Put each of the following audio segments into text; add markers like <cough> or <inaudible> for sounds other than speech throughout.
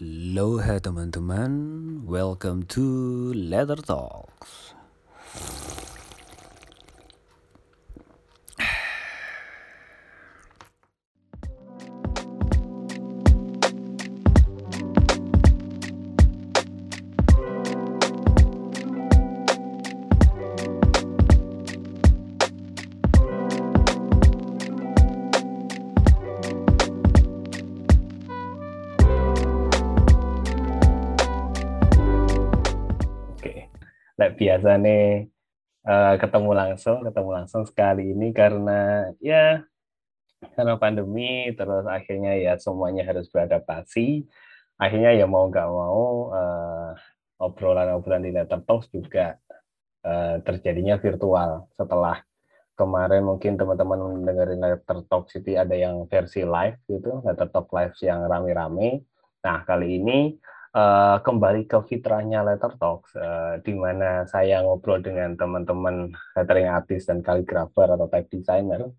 Hello hai teman-teman, welcome to Letter Talks. Eh, ketemu langsung, ketemu langsung sekali ini karena ya karena pandemi, terus akhirnya ya semuanya harus beradaptasi. Akhirnya ya mau nggak mau eh, obrolan-obrolan di Letter Talks juga eh, terjadinya virtual setelah kemarin mungkin teman-teman dengerin Letter Talks itu ada yang versi live gitu, Letter Talk live yang rame-rame. Nah, kali ini eh, kembali ke fitrahnya Letter Talks, eh, di mana saya ngobrol dengan teman-teman lettering artist dan kaligrafer atau type designer.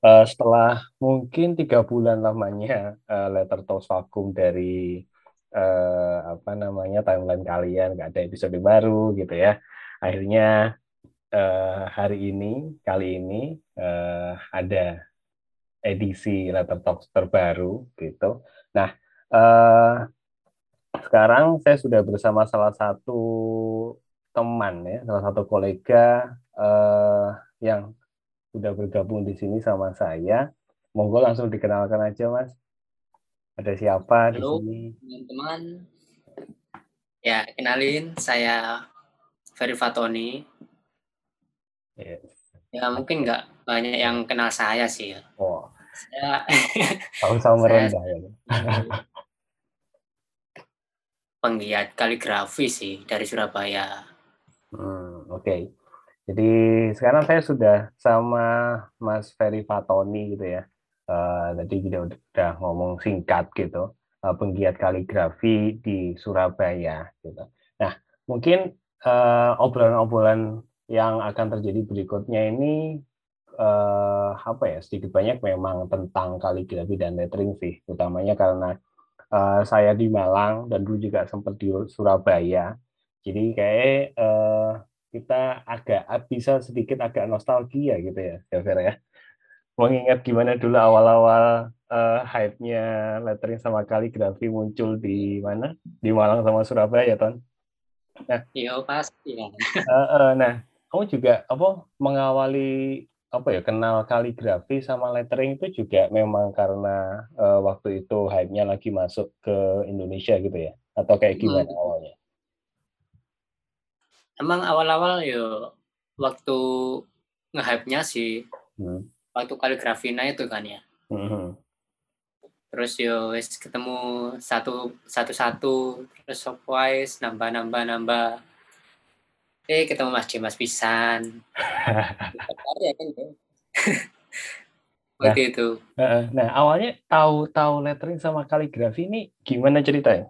Eh, setelah mungkin tiga bulan lamanya eh, Letter Talks vakum dari eh, apa namanya timeline kalian, nggak ada episode baru gitu ya. Akhirnya eh, hari ini, kali ini eh, ada edisi Letter Talks terbaru gitu. Nah, eh, sekarang saya sudah bersama salah satu teman ya, salah satu kolega eh, yang sudah bergabung di sini sama saya. Monggo langsung dikenalkan aja, Mas. Ada siapa di Halo. sini? teman-teman. Ya, kenalin saya Ferry Fatoni. Yes. Ya, mungkin nggak banyak yang kenal saya sih. ya. Oh, Saya tahu sama merendah <laughs> ya. Penggiat kaligrafi sih dari Surabaya. Hmm, Oke. Jadi sekarang saya sudah sama Mas Ferry Fatoni gitu ya. Eh, tadi kita udah, ngomong singkat gitu, eh, penggiat kaligrafi di Surabaya gitu. Nah, mungkin eh, obrolan-obrolan yang akan terjadi berikutnya ini eh, apa ya sedikit banyak memang tentang kaligrafi dan lettering sih, utamanya karena eh, saya di Malang dan dulu juga sempat di Surabaya. Jadi kayak eh, kita agak bisa sedikit agak nostalgia gitu ya, ya Vera ya. Mengingat gimana dulu awal-awal eh, hype-nya lettering sama kaligrafi muncul di mana? Di Malang sama Surabaya, Ton. Yo, pasti ya. Eh, eh, nah, kamu juga apa mengawali apa ya kenal kaligrafi sama lettering itu juga memang karena eh, waktu itu hype-nya lagi masuk ke Indonesia gitu ya? Atau kayak gimana Hmm. awalnya? Emang awal-awal yo waktu nge-hype-nya sih Hmm. waktu kaligrafina itu kan ya. Mhm. Terus yo wis ketemu satu satu satu terus nambah nambah nambah. Eh ketemu Mas Dimas pisan. <laughs> ya kan ya. <laughs> Seperti itu. Nah, awalnya tahu-tahu lettering sama kaligrafi ini gimana ceritanya?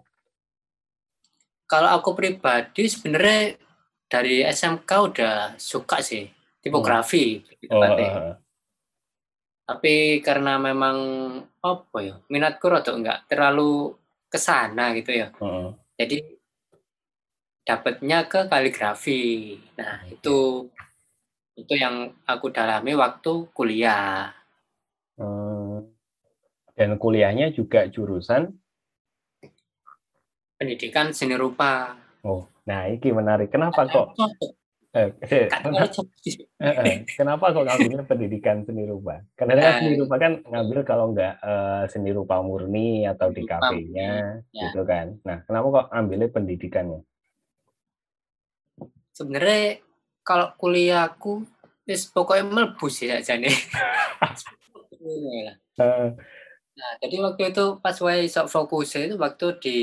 Kalau aku pribadi sebenarnya dari SMK udah suka sih tipografi gitu Oh, heeh. Tapi karena memang apa ya minatku rada enggak terlalu ke sana gitu ya. heeh. Jadi dapatnya ke kaligrafi. Nah, itu itu yang aku dalami waktu kuliah. Hmm. Dan kuliahnya juga jurusan. Pendidikan seni rupa. Oh, nah ini menarik. Kenapa kok? Eh, eh, eh, kenapa kok ngambilnya pendidikan seni rupa? Karena Eh. seni rupa kan ngambil kalau nggak eh, seni rupa murni atau di kafenya, ya. gitu kan. Nah, kenapa kok ambilnya pendidikannya? Sebenarnya kalau kuliahku wis pokoknya mlebu sih sakjane. Eh, <laughs> Nah, jadi waktu itu pas wae sok fokus itu waktu di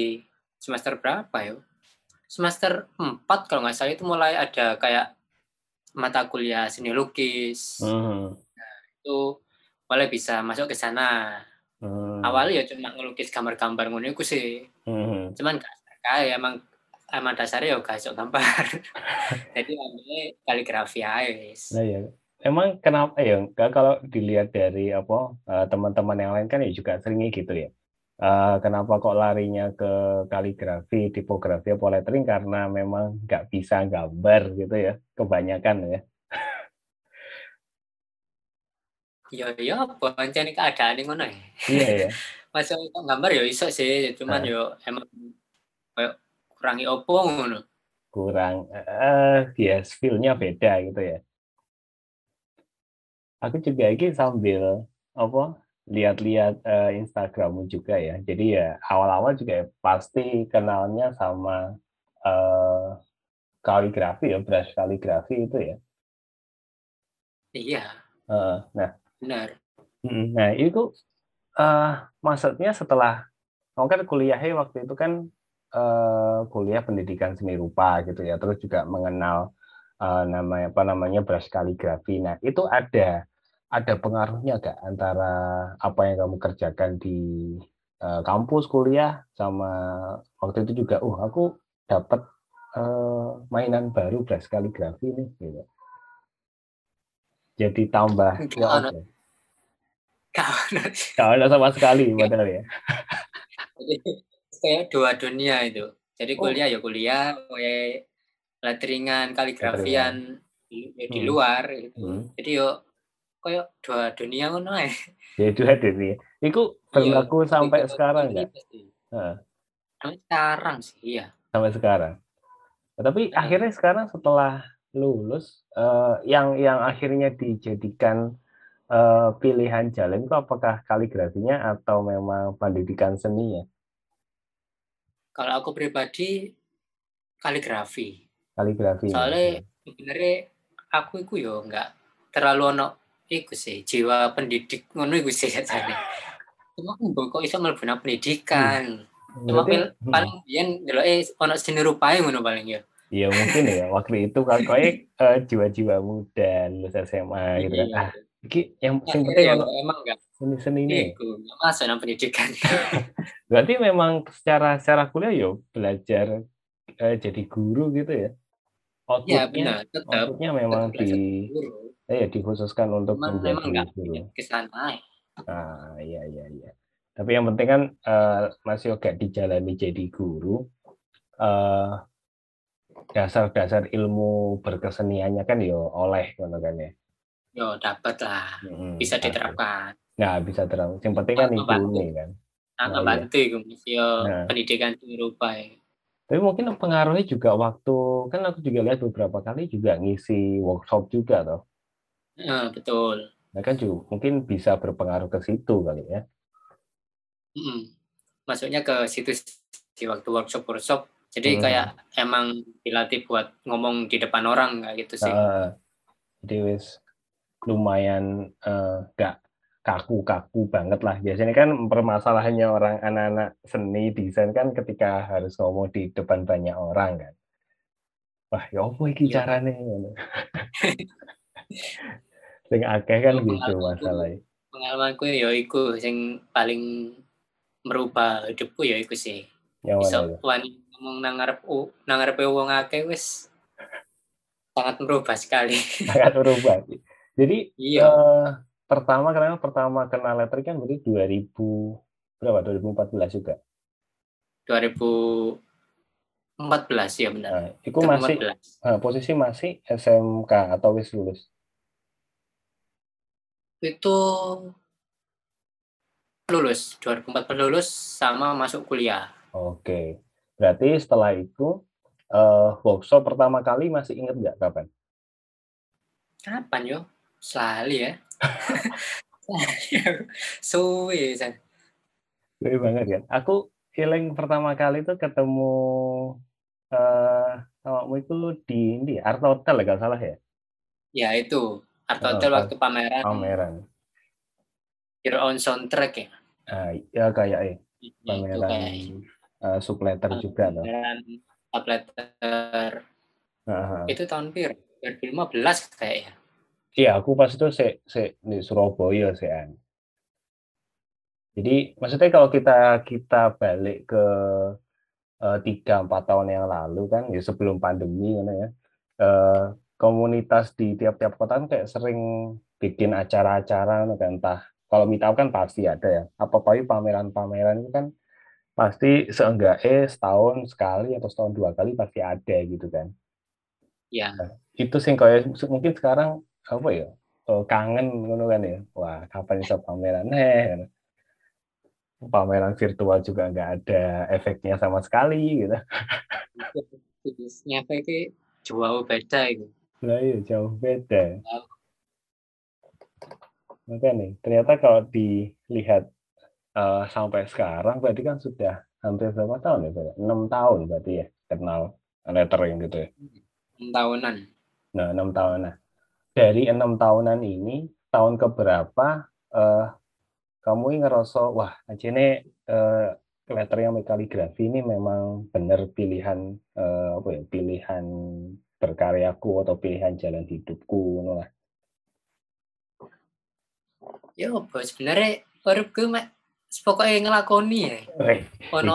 semester berapa ya? Semester 4 kalau nggak salah itu mulai ada kayak mata kuliah seni lukis. mhm, Itu mulai bisa masuk ke sana. mhm, Awalnya ya cuma ngelukis gambar-gambar ngono sih. mhm. Cuman gak kayak emang emang dasarnya ya gak gambar. <laughs> Jadi ambilnya kaligrafi aja. Nah ya, emang kenapa ya? Nggak kalau dilihat dari apa eh, teman-teman yang lain kan ya juga seringnya gitu ya. uh, kenapa kok larinya ke kaligrafi, tipografi, apa lettering karena memang nggak bisa gambar gitu ya, kebanyakan ya. <laughs> Iya, iya, apa ini keadaan ngono ya. Iya <laughs> ya. Masa gambar ya iso sih, cuman nah. yo emang kayak kurangi opo ngono. Kurang eh uh, yes, feel-nya beda gitu ya. Aku juga lagi sambil apa lihat-lihat uh, Instagrammu juga ya. Jadi ya awal-awal juga ya, pasti kenalnya sama uh, kaligrafi ya, brush kaligrafi itu ya. Iya. Uh, nah. Benar. Nah itu uh, maksudnya setelah kamu kan kuliahnya waktu itu kan uh, kuliah pendidikan seni rupa gitu ya, terus juga mengenal uh, namanya apa namanya brush kaligrafi. Nah itu ada ada pengaruhnya gak antara apa yang kamu kerjakan di uh, kampus kuliah sama waktu itu juga, uh aku dapat uh, mainan baru brush kaligrafi nih gitu. Jadi tambah ya, Kau ada sama sekali <laughs> padahal ya. Kayak dua dunia itu. Jadi oh. kuliah oh. ya kuliah, kayak letteringan, kaligrafian di, ya di hmm. luar gitu. Hmm. Jadi yo kayak dua dunia ngono ae. Ya dua dunia. Iku berlaku iya, sampai sekarang enggak? Sampai sekarang sih, iya. Sampai sekarang. Tapi nah. akhirnya sekarang setelah lulus uh, yang yang akhirnya dijadikan uh, pilihan jalan itu apakah kaligrafinya atau memang pendidikan seni ya? Kalau aku pribadi kaligrafi. Kaligrafi. Soalnya sebenarnya aku itu yo enggak terlalu ono iku sih jiwa pendidik ngono iku sih jane. Cuma kok iso mlebu pendidikan. Hmm. Cuma hmm. paling biyen eh ono seni rupae ngono paling ya. Iya mungkin ya waktu itu kan kowe uh, jiwa-jiwa muda lulus SMA gitu kan. Iya. Ah, iki yang penting ya, emang enggak seni-seni ini. Iku masuk nang pendidikan. <laughs> Berarti memang secara secara kuliah yo belajar uh, jadi guru gitu ya. Outputnya, ya benar, tetap. Outputnya memang di guru eh, dikhususkan untuk Cuman menjadi guru. Ke sana. Ah, iya iya iya. Tapi yang penting kan uh, Mas Yoga dijalani jadi guru. Uh, dasar-dasar ilmu berkeseniannya kan yo oleh kan ya. Yo dapat lah. Hmm, bisa diterapkan. Nah, bisa terapkan. Yang penting kan itu ini kan. Nah, bantu iya. yo nah. pendidikan Eropa ya. Tapi mungkin pengaruhnya juga waktu kan aku juga lihat beberapa kali juga ngisi workshop juga toh. Nah, betul. Nah, kan juga mungkin bisa berpengaruh ke situ kali ya. Hmm. Masuknya ke situ di waktu workshop-workshop. Jadi hmm. kayak emang dilatih buat ngomong di depan orang kayak gitu sih. Uh, jadi wis lumayan uh, gak kaku-kaku banget lah. Biasanya kan permasalahannya orang anak-anak seni desain kan ketika harus ngomong di depan banyak orang kan. Wah, ya apa iki ya. carane? Sing akeh kan gitu masalahnya. Pengalamanku ya iku sing paling merubah hidupku ya iku sih. Yang iso wani ngomong nang ngarep nang ngarepe wong akeh wis sangat merubah sekali. Sangat merubah jadi iya. Uh, pertama kenal pertama kenal letter kan berarti 2000 berapa 2014 juga 2014 ya benar. Nah, itu masih uh, posisi masih SMK atau wis lulus? itu lulus 2014 lulus sama masuk kuliah. Oke, berarti setelah itu uh, workshop pertama kali masih ingat nggak kapan? Kapan yo? Selalu ya. <laughs> Suwe san. Suwe banget kan. Aku feeling pertama kali itu ketemu eh uh, itu di ini Art Hotel ya salah ya? Ya itu Art Hotel oh, waktu pameran. Pameran. Your own soundtrack ya? Uh, ya kayak eh. Pameran uh, subletter uh, juga loh. Pameran subletter. Uh-huh. Itu tahun pir 2015 kayak ya. Iya, aku pas itu se, se di Surabaya sih an. Jadi maksudnya kalau kita kita balik ke eh, tiga empat tahun yang lalu kan ya sebelum pandemi kan ya. Uh, komunitas di tiap-tiap kota kan kayak sering bikin acara-acara entah kalau meetup kan pasti ada ya. Apa-apa pameran-pameran itu kan pasti seenggaknya setahun sekali atau setahun dua kali pasti ada gitu kan. Ya. Nah, itu sih kayak mungkin sekarang apa ya oh, kangen ngono kan ya. Wah kapan bisa pameran? Eh, pameran virtual juga nggak ada efeknya sama sekali gitu. Efeknya jauh beda itu. Nah, iya jauh beda. Maka nih, ternyata kalau dilihat uh, sampai sekarang, berarti kan sudah hampir berapa tahun ya? Enam tahun berarti ya kenal lettering gitu ya? Enam tahunan. Nah, enam tahunan. Dari enam tahunan ini, tahun keberapa uh, kamu ngerasa, wah, aja ini uh, lettering kaligrafi ini memang benar pilihan uh, apa ya, pilihan berkaryaku atau pilihan jalan hidupku, lah. Ya apa sebenarnya uripku mek pokoknya ngelakoni ya. Ono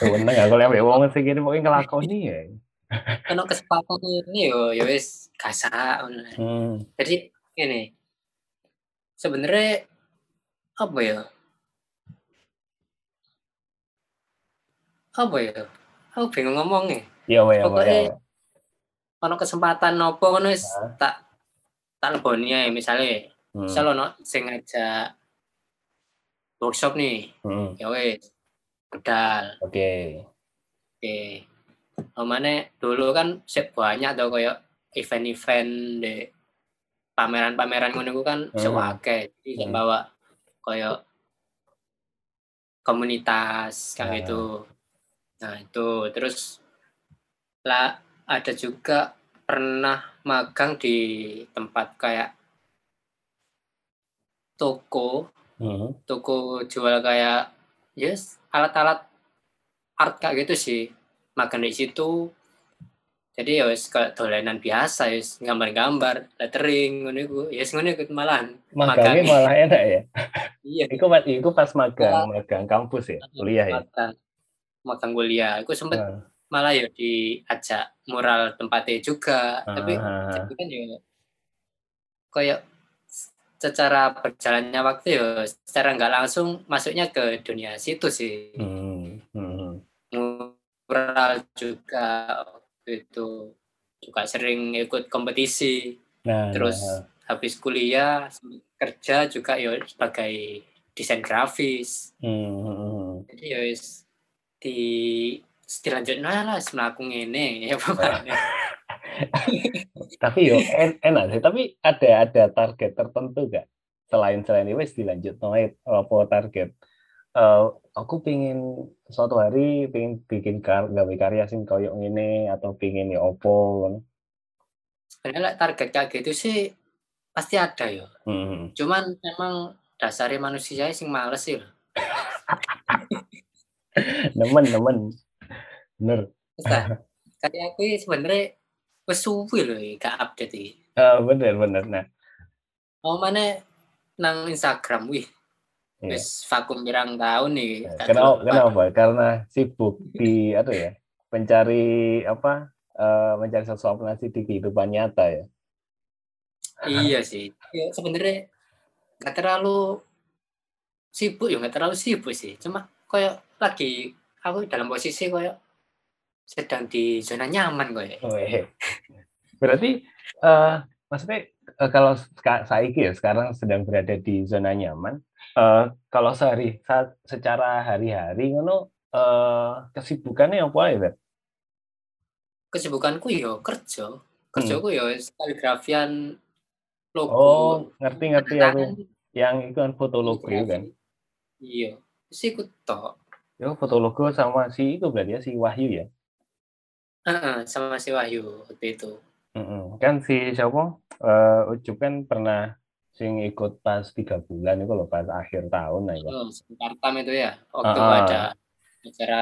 Seneng aku lek wong sing ngene pokoke ngelakoni ya. Ono kesempatan ini yo yo wis gasak Hmm. Jadi ini sebenarnya apa ya? Apa ya? Aku bingung ngomongnya. Iya, iya, Pokoknya ono kesempatan nopo ngono wis tak tak leboni ya misalnya Hmm. Misal ono sing ngajak workshop nih. Hmm. Ya wes. Bedal. Oke. Okay. Oke. Okay. Mana dulu kan sep banyak tuh kayak event-event di pameran-pameran ngono kan hmm. sewake. Jadi hmm. bawa kayak komunitas kayak nah. gitu. Nah, itu terus lah ada juga pernah magang di tempat kayak toko hmm. toko jual kayak yes alat-alat art kayak gitu sih makan di situ. Jadi ya wis kayak dolanan biasa ya gambar-gambar lettering ngono iku. Ya yes, ngono iku malahan. Magangnya malah enak ya? Iya. Iku iku pas magang magang kampus ya? kuliah ya? magang, magang kuliah. Aku sempet uh. malah ya diajak mural tempatnya juga. Uh. tapi tapi kan ya kayak secara berjalannya waktu ya secara nggak langsung masuknya ke dunia situ sih. Hmm. Hmm. Mural juga itu. Juga sering ikut kompetisi. Nah, terus nah. habis kuliah kerja juga ya sebagai desain grafis. Hmm. jadi ya di dilanjutnya lah melakukan ini ya pokoknya. <laughs> Tapi yo en enak sih. Tapi ada ada target tertentu gak? Selain selain itu dilanjut noit apa target? Uh, aku pingin suatu hari pingin bikin kar gawe karya sing koyo ini atau pingin ya opo sebenarnya target kayak gitu sih pasti ada ya hmm. cuman memang dasarnya manusia sing males sih <laughs> nemen nemen bener kayak aku sebenarnya Wes suwi lho gak update iki. Uh, bener bener nah. Oh mana nang Instagram wih. Yeah. Wis vakum pirang tahun nih. Yeah. Kenapa, kenapa? Karena sibuk di apa ya? Mencari apa? Uh, mencari sesuatu nasi di kehidupan nyata ya. iya sih. Ya, sebenarnya gak terlalu sibuk ya gak terlalu sibuk sih. Cuma kayak lagi aku dalam posisi kayak sedang di zona nyaman gue. Oh, iya. Berarti uh, maksudnya uh, kalau saya ya sekarang sedang berada di zona nyaman, uh, kalau sehari saat secara hari-hari ngono uh, kesibukannya apa ya? Kesibukanku yo kerja. Kerjaku hmm. yo kaligrafian logo. Oh, ngerti-ngerti aku. Yang itu kan foto logo kan. Iya, sih ikut tok. Yo foto logo sama si itu berarti ya si Wahyu ya. Heeh, sama si Wahyu waktu itu. Mm-mm. Kan si siapa? Uh, Ucup kan pernah sing ikut pas tiga bulan itu loh pas akhir tahun nah itu. Oh, sebentar tam itu ya. Waktu uh-uh. ada acara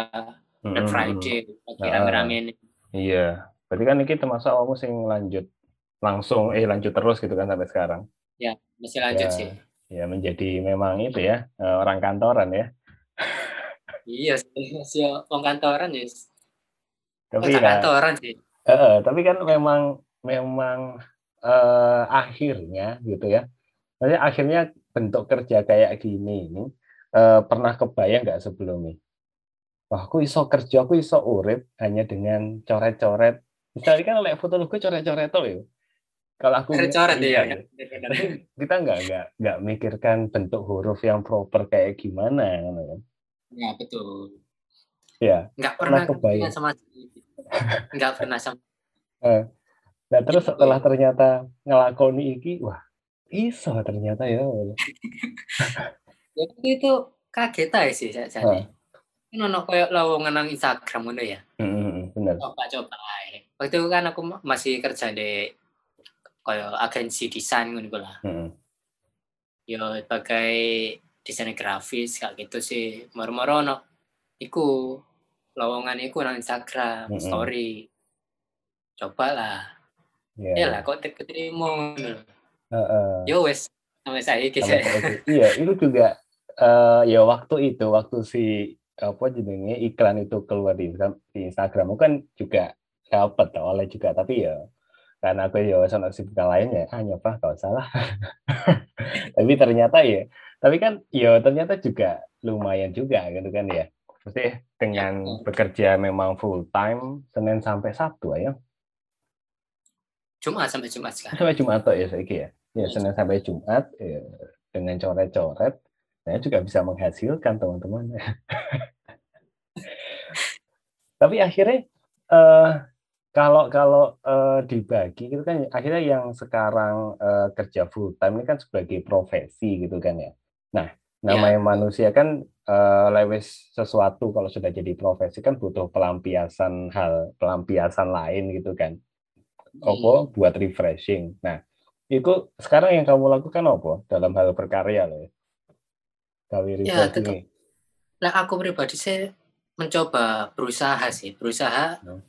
Black Friday lagi uh-uh. rame-rame ini. Iya. Berarti kan ini termasuk kamu sing lanjut langsung eh lanjut terus gitu kan sampai sekarang. Ya, masih lanjut ya, sih. Ya menjadi memang itu ya eh, orang kantoran ya. iya, masih orang kantoran ya tapi ya kantoran sih. Uh, tapi kan memang memang uh, akhirnya gitu ya. Jadi akhirnya bentuk kerja kayak gini ini uh, pernah kebayang nggak sebelumnya? Wah, aku iso kerja, aku iso urip hanya dengan coret-coret. Misalnya kan oleh foto lu coret-coret tuh ya. Kalau aku coret ya. ya. kita nggak nggak nggak mikirkan bentuk huruf yang proper kayak gimana kan. Ya betul. Ya. Nggak pernah, pernah kebayang sama nggak pernah sama. Eh, nah terus setelah ternyata ngelakoni iki, wah iso ternyata ya. <laughs> ya itu kaget aja sih saya jadi. Kan ono koyo lowongan nang Instagram ngono ya. Heeh, bener. Coba-coba ae. Waktu itu kan aku masih kerja di koyo agensi desain ngono lah. Heeh. Yo sebagai desain grafis kayak gitu sih. Moro-moro ono iku lowongan iku nang Instagram mm -hmm. story. Coba lah. Yeah. Ya lah kok terima ngono. Heeh. Yo wes sampai saya gitu. Iya, itu juga uh, ya waktu itu waktu si apa jenenge iklan itu keluar di Instagram kan juga dapat oleh juga tapi ya karena aku ya sama kesibukan lain ya ah nyoba gak salah <laughs> tapi ternyata ya tapi kan ya ternyata juga lumayan juga gitu kan ya Mesti dengan ya. bekerja memang full time Senin sampai Sabtu ya Jumat sampai Jumat sekarang. Sampai Jumat tuh ya saya ya. Ya Senin sampai Jumat ya, dengan coret-coret saya juga bisa menghasilkan teman-teman. <laughs> Tapi akhirnya uh, kalau kalau uh, dibagi itu kan akhirnya yang sekarang uh, kerja full time ini kan sebagai profesi gitu kan ya. Nah, namanya ya. manusia kan uh, lewes sesuatu kalau sudah jadi profesi kan butuh pelampiasan hal pelampiasan lain gitu kan. Opo hmm. buat refreshing. Nah, itu sekarang yang kamu lakukan apa dalam hal berkarya loh? Kawi ya, tetap. Nah, aku pribadi saya mencoba berusaha sih berusaha hmm.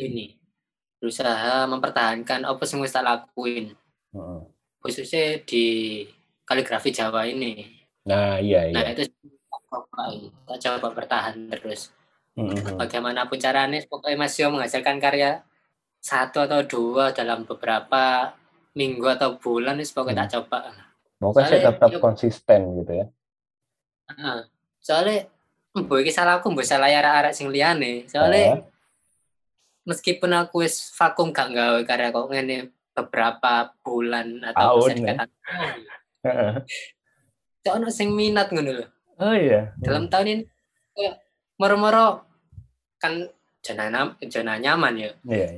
ini berusaha mempertahankan apa sih tak lakuin hmm. khususnya di kaligrafi Jawa ini nah iya iya nah itu kita coba bertahan terus hmm. bagaimanapun caranya pokoknya masih menghasilkan karya satu atau dua dalam beberapa minggu atau bulan itu pokoknya hmm. tak coba Pokoknya saya tetap ya, konsisten gitu ya. soalnya mbok iki salahku mbok salah arek-arek sing liyane. Soale meskipun aku wis vakum gak gawe karya kok ngene beberapa bulan atau bisa dikatakan Heeh. ono sing minat ngono lho. Oh iya. Dalam tahun ini kayak moro-moro kan zona zona nyaman ya. Iya.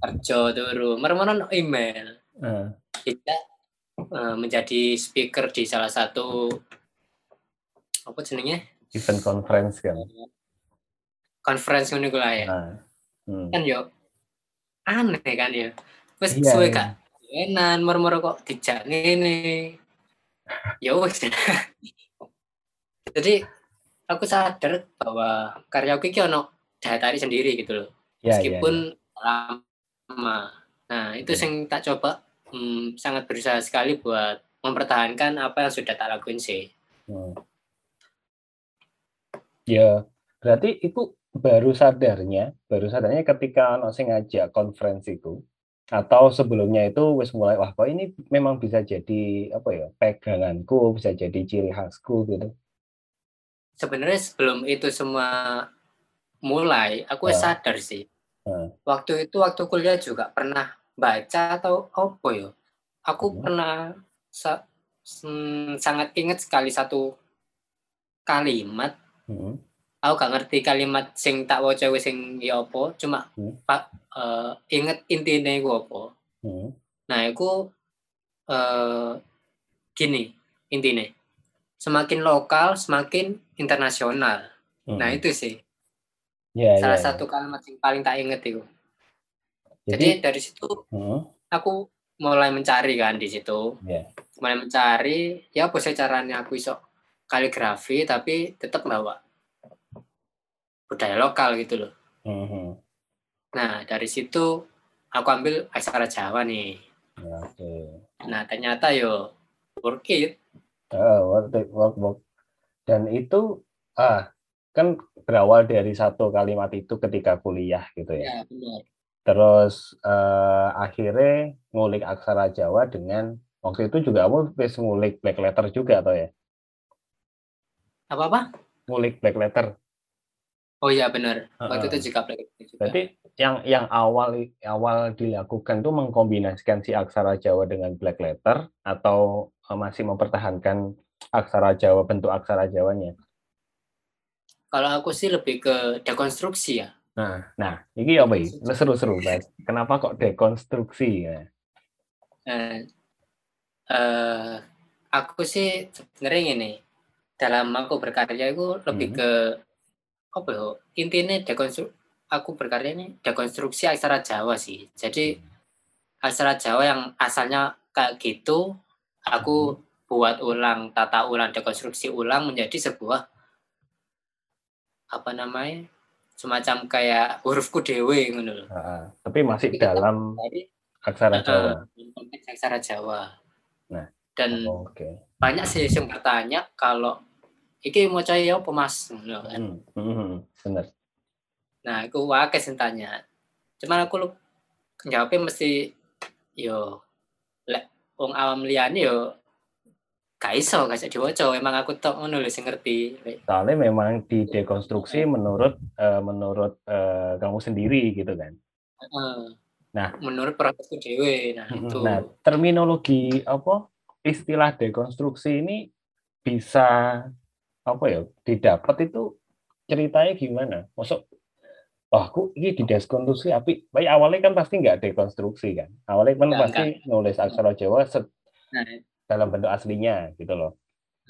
Kerja turu, moro-moro email. Uh. Kita uh, menjadi speaker di salah satu apa jenenge? event conference kan conference ngono lah ya nah. hmm. kan yo aneh kan ya wis iya, suwe iya. kak enan moro-moro kok dijak ngene <laughs> ya wis jadi aku sadar bahwa karya aku ini ono daya tarik sendiri gitu loh ya, meskipun ya, ya. lama nah itu ya. yang tak coba hmm, sangat berusaha sekali buat mempertahankan apa yang sudah tak lakuin sih hmm. Ya, berarti itu baru sadarnya, baru sadarnya ketika ono sing ngajak konferensiku atau sebelumnya itu wis mulai wah kok ini memang bisa jadi apa ya peganganku bisa jadi ciri khasku gitu sebenarnya sebelum itu semua mulai aku nah. sadar sih nah. waktu itu waktu kuliah juga pernah baca atau apa ya aku hmm. pernah sa hmm, sangat ingat sekali satu kalimat Hmm. Aku gak ngerti kalimat sing tak waca sing ya apa, cuma hmm. Pak uh, inget intinya iku apa. Hmm. Nah, iku uh, gini intinya. Semakin lokal, semakin internasional. Nah, hmm. Nah, itu sih. Yeah, Salah yeah, satu yeah. kalimat yang paling tak inget itu. Jadi, Jadi dari situ hmm. aku mulai mencari kan di situ. Yeah. Mulai mencari ya apa sih caranya aku iso kaligrafi tapi tetap bawa budaya lokal gitu loh. Mm-hmm. Nah dari situ aku ambil aksara Jawa nih. Okay. Nah ternyata yo work it. Uh, work it, work, work. Dan itu ah kan berawal dari satu kalimat itu ketika kuliah gitu ya. Ya benar. Terus uh, akhirnya ngulik aksara Jawa dengan Waktu itu juga kamu ngulik black letter juga atau ya? Apa-apa? Ngulik black letter. Oh iya benar. Waktu Heeh. itu juga black letter juga. Berarti yang yang awal awal dilakukan tuh mengkombinasikan si aksara Jawa dengan black letter atau eh, masih mempertahankan aksara Jawa bentuk aksara Jawanya? Kalau aku sih lebih ke dekonstruksi ya. Nah, nah, ini apa ini? Seru-seru. Kenapa kok dekonstruksi ya? Eh, eh, aku sih sebenarnya ini dalam aku berkarya itu lebih Hmm. ke apa ya? Intinya dekonstru aku berkarya ini dekonstruksi aksara Jawa sih. Jadi aksara Jawa yang asalnya kayak gitu, aku buat ulang, tata ulang, dekonstruksi ulang menjadi sebuah apa namanya? semacam kayak hurufku dewe ngono loh. Ah, tapi masih Kita- dalam Jadi aksara Jawa. aksara Jawa. Nah. dan Oh, Oke. banyak sih yang bertanya kalau iki mau cari apa mas Ngono kan. Hmm, hmm, hmm, bener. nah aku wakai sing tanya cuman aku jawabnya mesti yo lek wong awam liyane yo gak iso gak iso diwaca emang aku tok ngono lho sing ngerti Soalnya memang didekonstruksi menurut eh, menurut eh, kamu sendiri gitu kan. Nah. menurut prosesku dewe nah itu Nah, terminologi apa istilah dekonstruksi ini bisa apa ya didapat itu ceritanya gimana? Masuk Oh, aku ini didekonstruksi tapi baik awalnya kan pasti nggak dekonstruksi kan. Awalnya kan pasti nulis aksara Jawa se- nah, dalam bentuk aslinya gitu loh.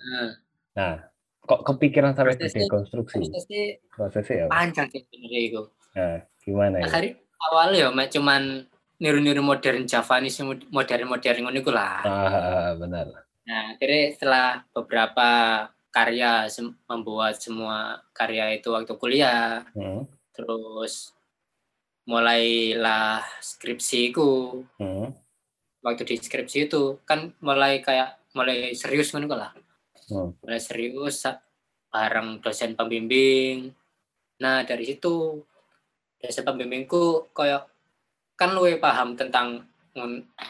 eh, Nah, kok kepikiran sampai Prosesnya- dekonstruksi prosesnya prosesnya ya? panjang sih sebenarnya itu Nah, gimana ya? akhirnya awalnya ya cuman niru-niru modern Javanese modern-modern ngono iku lah Ah, benar. Nah, akhirnya setelah beberapa karya sem- membuat semua karya itu waktu kuliah, Hmm, terus mulailah skripsiku. hmm, Waktu di skripsi itu kan mulai kayak mulai serius kan lah. Hmm. Mulai serius bareng dosen pembimbing. Nah, dari situ dosen pembimbingku kayak kan luwe paham tentang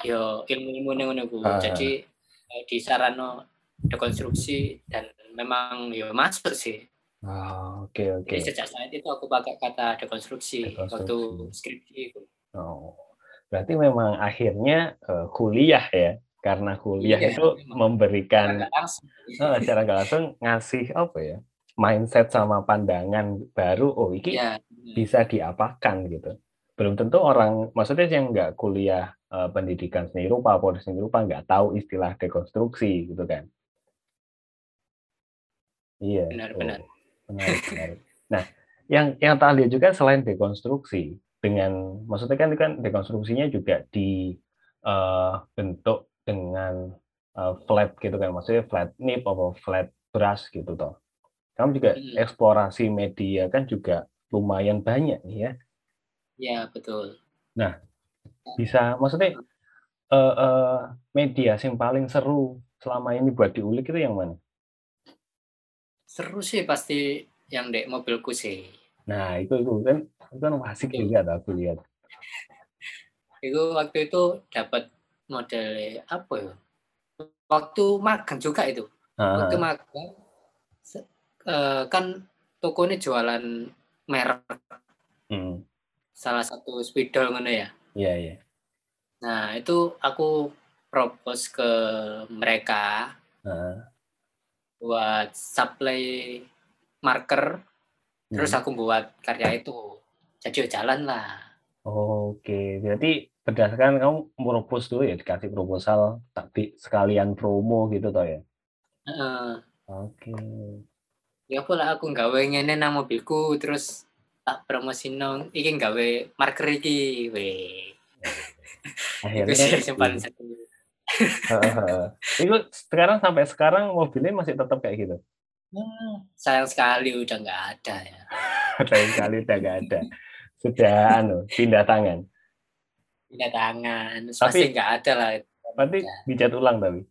yo ilmu-ilmu yang ngono. Ah. Jadi eh, di sarano dekonstruksi dan memang yo masuk sih. Ah, oke oke. Jadi sejak saat itu aku pakai kata dekonstruksi, Dekonstruksi. waktu skripsi itu. Oh, berarti memang akhirnya eh, kuliah ya, karena kuliah Iya, itu memang. memberikan langsung. eh, secara nggak langsung ngasih apa ya, mindset sama pandangan baru. Oh, ini Iya. bisa diapakan gitu. Belum tentu orang, maksudnya yang nggak kuliah eh, pendidikan seni rupa, polisi seni rupa nggak tahu istilah dekonstruksi gitu kan. Iya. Benar-benar. oh, menarik, menarik. Nah, yang yang tak lihat juga selain dekonstruksi dengan, maksudnya kan kan dekonstruksinya juga dibentuk dengan eh, flat gitu kan, maksudnya flat nip atau flat brush gitu toh. Kamu juga Hmm. eksplorasi media kan juga lumayan banyak nih ya. Iya, betul. bisa maksudnya eh, eh, media yang paling seru selama ini buat diulik itu yang mana? Seru sih pasti yang dek mobilku sih. Nah itu itu kan itu kan asik juga tuh aku lihat. Itu waktu itu dapat model apa ya? Waktu magang juga itu. Ah, Waktu magang eh, kan toko ini jualan merek hmm, salah satu spidol ngono ya. iya iya. Nah, itu aku propose ke mereka Ah, buat supply marker, terus hmm. aku buat karya itu. Jadi jalan lah. Oke, berarti berdasarkan kamu propose dulu ya dikasih proposal tapi sekalian promo gitu toh ya. Heeh. Oke. ya pula aku nggawe ngene nang mobilku terus tak promosin iki nggawe marker iki we. <laughs> Akhirnya. Heeh. itu sekarang sampai sekarang mobilnya masih tetap kayak gitu. Hmm, sayang sekali udah nggak ada ya. <laughs> Lain kali udah nggak ada. Sudah anu pindah tangan. Pindah tangan, Tapi- pasti nggak ada lah. Berarti dicat ulang tapi.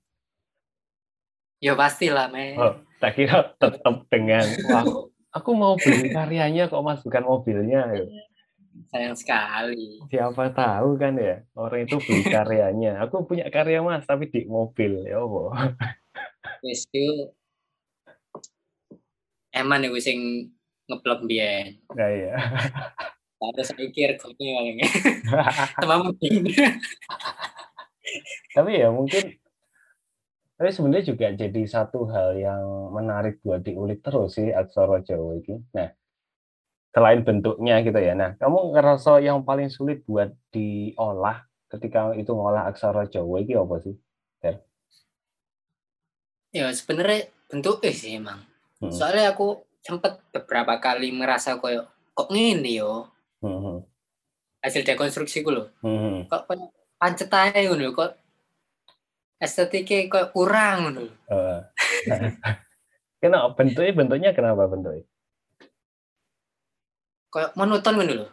Ya pastilah, me. Oh, tak kira tetap dengan wah, aku, aku mau beli karyanya kok Mas bukan mobilnya. sayang sekali. Siapa tahu kan ya, orang itu beli karyanya. Aku punya karya mas, tapi di mobil ya? Wis itu eman iku sing ngeblok biyen. Nah, iya. Kopi paling. <laughs> Sama mungkin. tapi ya mungkin tapi sebenarnya juga jadi satu hal yang menarik buat diulik terus sih aksara Jawa ini. Nah, selain bentuknya gitu ya. Nah, kamu ngerasa yang paling sulit buat diolah ketika itu ngolah aksara Jawa ini apa sih? Ya, ya sebenarnya bentuk eh sih emang. Hmm. Soalnya aku sempat beberapa kali merasa koyo kok ngene yo. Hmm. Hasil dekonstruksi ku lho. Hmm. Kok pancet aja ngono kok estetiknya kok kurang ngono. Uh. <laughs> kenapa bentuknya bentuknya kenapa bentuknya? Kayak monoton ngono lho.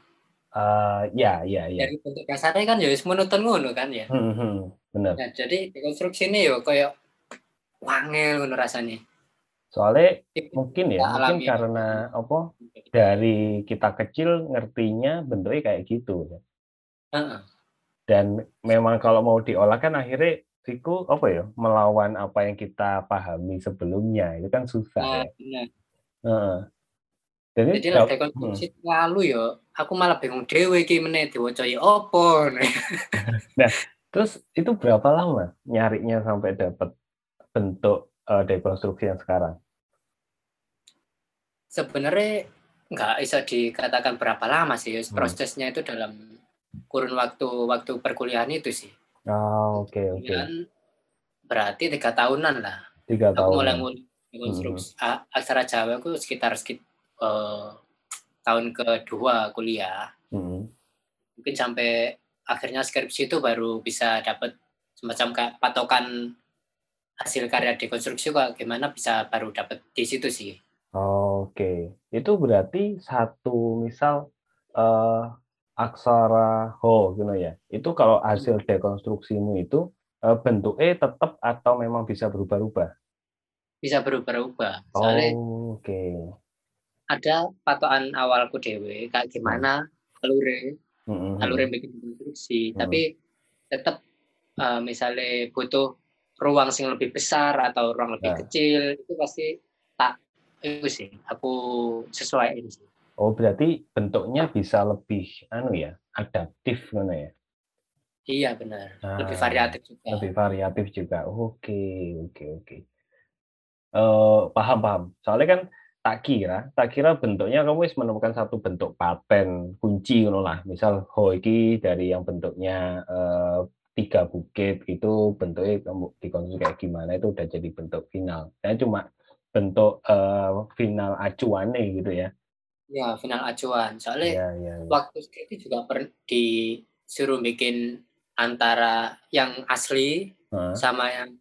Uh, ya, ya, ya. Dari bentuk dasarnya kan ya monoton ngono kan ya. Hmm, hmm, benar. Nah, jadi dekonstruksi ini yo kayak wangel ngono rasanya. Soalnya mungkin ya, mungkin ya. karena apa? Dari kita kecil ngertinya bentuknya kayak gitu. Uh -uh dan memang kalau mau diolah kan akhirnya Siku apa ya melawan apa yang kita pahami sebelumnya itu kan susah nah, ya. Uh, jadi, jadi lah rekonstruksi hmm. lalu ya aku malah bingung dewe iki meneh diwaca ya opo. nah, terus itu berapa lama nyarinya sampai dapat bentuk uh, dekonstruksi yang sekarang? Sebenarnya nggak bisa dikatakan berapa lama sih hmm. prosesnya itu dalam kurun waktu waktu perkuliahan itu sih. Oh, oke okay, oke. Okay. Berarti tiga tahunan lah. Tiga tahun. Aku mulai konstruksi hmm. aksara Jawa aku sekitar sekitar uh, tahun kedua kuliah. Hmm. Mungkin sampai akhirnya skripsi itu baru bisa dapat semacam kayak patokan hasil karya dekonstruksi kok gimana bisa baru dapat di situ sih. Oh, Oke, itu berarti satu misal uh, aksara ho gitu ya. Itu kalau hasil dekonstruksimu itu eh, bentuknya tetap atau memang bisa berubah-ubah? Bisa berubah-ubah. Soalnya oh, oke. Okay. Ada patokan awalku dewe kayak gimana alure mm-hmm. alure bikin konstruksi, mm-hmm. tapi tetap uh, misalnya butuh ruang sing lebih besar atau ruang lebih nah. kecil itu pasti tak itu sih aku sesuaiin sih. Oh, berarti bentuknya bisa lebih anu ya, adaptif mana ya? Iya, benar. Nah, lebih variatif juga. Lebih variatif juga. Oke, oke, oke. Uh, paham, paham. Soalnya kan tak kira, tak kira bentuknya kamu harus menemukan satu bentuk paten kunci ngono lah. Misal hoiki dari yang bentuknya uh, tiga bukit itu bentuknya kamu dikonsumsi kayak gimana itu udah jadi bentuk final. Saya cuma bentuk uh, final acuannya gitu ya. Ya, final acuan. Soalnya ya, ya, ya. waktu itu juga per, disuruh bikin antara yang asli huh? sama yang